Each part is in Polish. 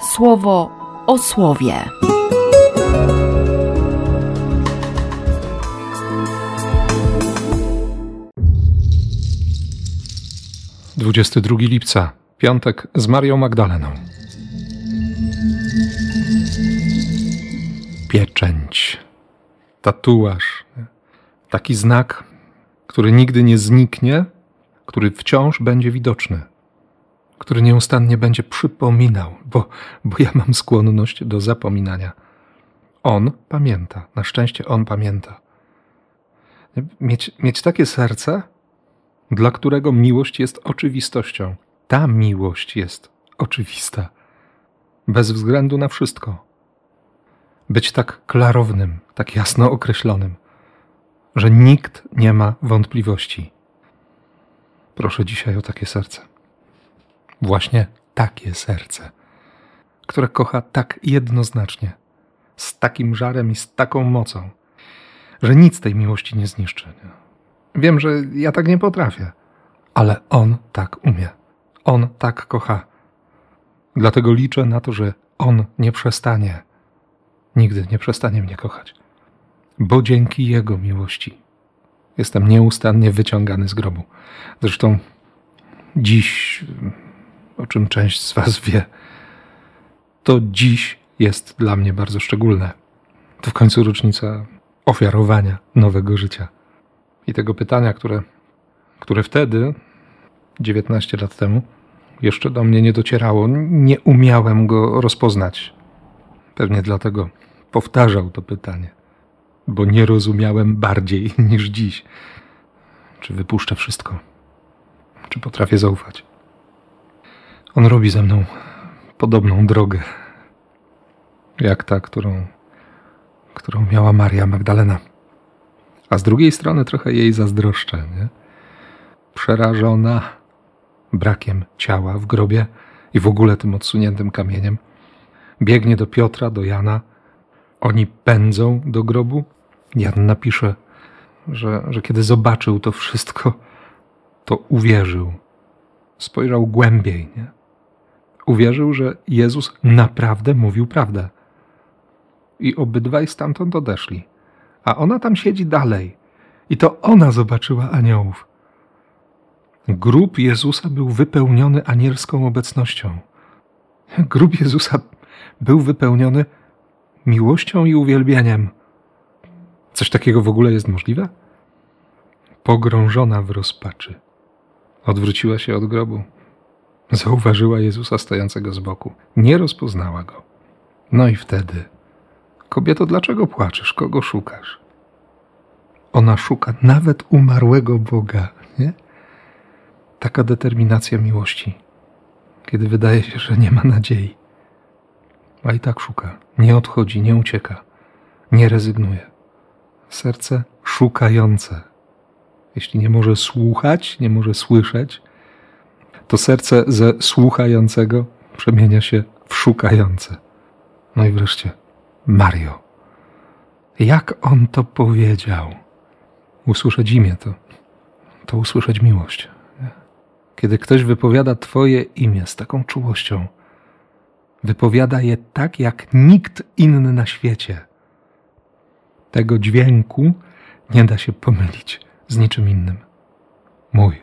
słowo o słowie. Dwudziesty drugi lipca, piątek z Marią Magdaleną. Pieczęć, tatuaż, taki znak, który nigdy nie zniknie, który wciąż będzie widoczny który nieustannie będzie przypominał, bo, bo ja mam skłonność do zapominania. On pamięta, na szczęście on pamięta. Mieć, mieć takie serce, dla którego miłość jest oczywistością. Ta miłość jest oczywista, bez względu na wszystko. Być tak klarownym, tak jasno określonym, że nikt nie ma wątpliwości. Proszę dzisiaj o takie serce właśnie takie serce, które kocha tak jednoznacznie, z takim żarem i z taką mocą, że nic tej miłości nie zniszczy. Wiem, że ja tak nie potrafię, ale on tak umie. On tak kocha. Dlatego liczę na to, że on nie przestanie, nigdy nie przestanie mnie kochać, bo dzięki jego miłości jestem nieustannie wyciągany z grobu. Zresztą dziś o czym część z Was wie, to dziś jest dla mnie bardzo szczególne. To w końcu rocznica ofiarowania nowego życia. I tego pytania, które, które wtedy, 19 lat temu, jeszcze do mnie nie docierało. Nie umiałem go rozpoznać. Pewnie dlatego powtarzał to pytanie, bo nie rozumiałem bardziej niż dziś. Czy wypuszczę wszystko? Czy potrafię zaufać? On robi ze mną podobną drogę, jak ta, którą, którą miała Maria Magdalena. A z drugiej strony trochę jej zazdroszczę, nie? Przerażona brakiem ciała w grobie i w ogóle tym odsuniętym kamieniem, biegnie do Piotra, do Jana. Oni pędzą do grobu. Jan napisze, że, że kiedy zobaczył to wszystko, to uwierzył. Spojrzał głębiej, nie? Uwierzył, że Jezus naprawdę mówił prawdę. I obydwaj stamtąd odeszli. A ona tam siedzi dalej. I to ona zobaczyła aniołów. Grób Jezusa był wypełniony anielską obecnością. Grób Jezusa był wypełniony miłością i uwielbieniem. Coś takiego w ogóle jest możliwe? Pogrążona w rozpaczy, odwróciła się od grobu. Zauważyła Jezusa stojącego z boku. Nie rozpoznała go. No i wtedy, kobieto, dlaczego płaczesz? Kogo szukasz? Ona szuka nawet umarłego Boga, nie? Taka determinacja miłości, kiedy wydaje się, że nie ma nadziei. A i tak szuka, nie odchodzi, nie ucieka, nie rezygnuje. Serce szukające. Jeśli nie może słuchać, nie może słyszeć, to serce ze słuchającego przemienia się w szukające. No i wreszcie Mario. Jak on to powiedział? Usłyszeć imię to, to usłyszeć miłość. Kiedy ktoś wypowiada Twoje imię z taką czułością, wypowiada je tak jak nikt inny na świecie. Tego dźwięku nie da się pomylić z niczym innym. Mój,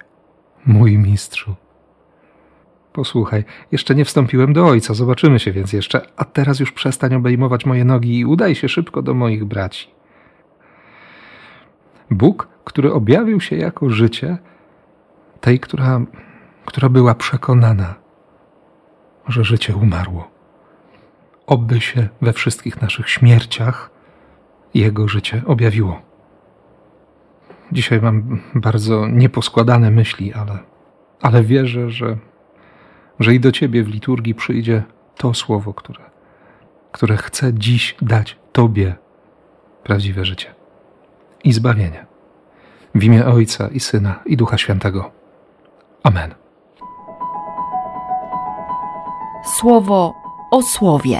mój mistrzu. Posłuchaj, jeszcze nie wstąpiłem do ojca, zobaczymy się więc jeszcze, a teraz już przestań obejmować moje nogi i udaj się szybko do moich braci. Bóg, który objawił się jako życie, tej, która, która była przekonana, że życie umarło. Oby się we wszystkich naszych śmierciach Jego życie objawiło. Dzisiaj mam bardzo nieposkładane myśli, ale, ale wierzę, że że i do Ciebie w liturgii przyjdzie to słowo, które, które chce dziś dać Tobie prawdziwe życie i zbawienie. W imię Ojca i Syna i Ducha Świętego. Amen. Słowo o słowie.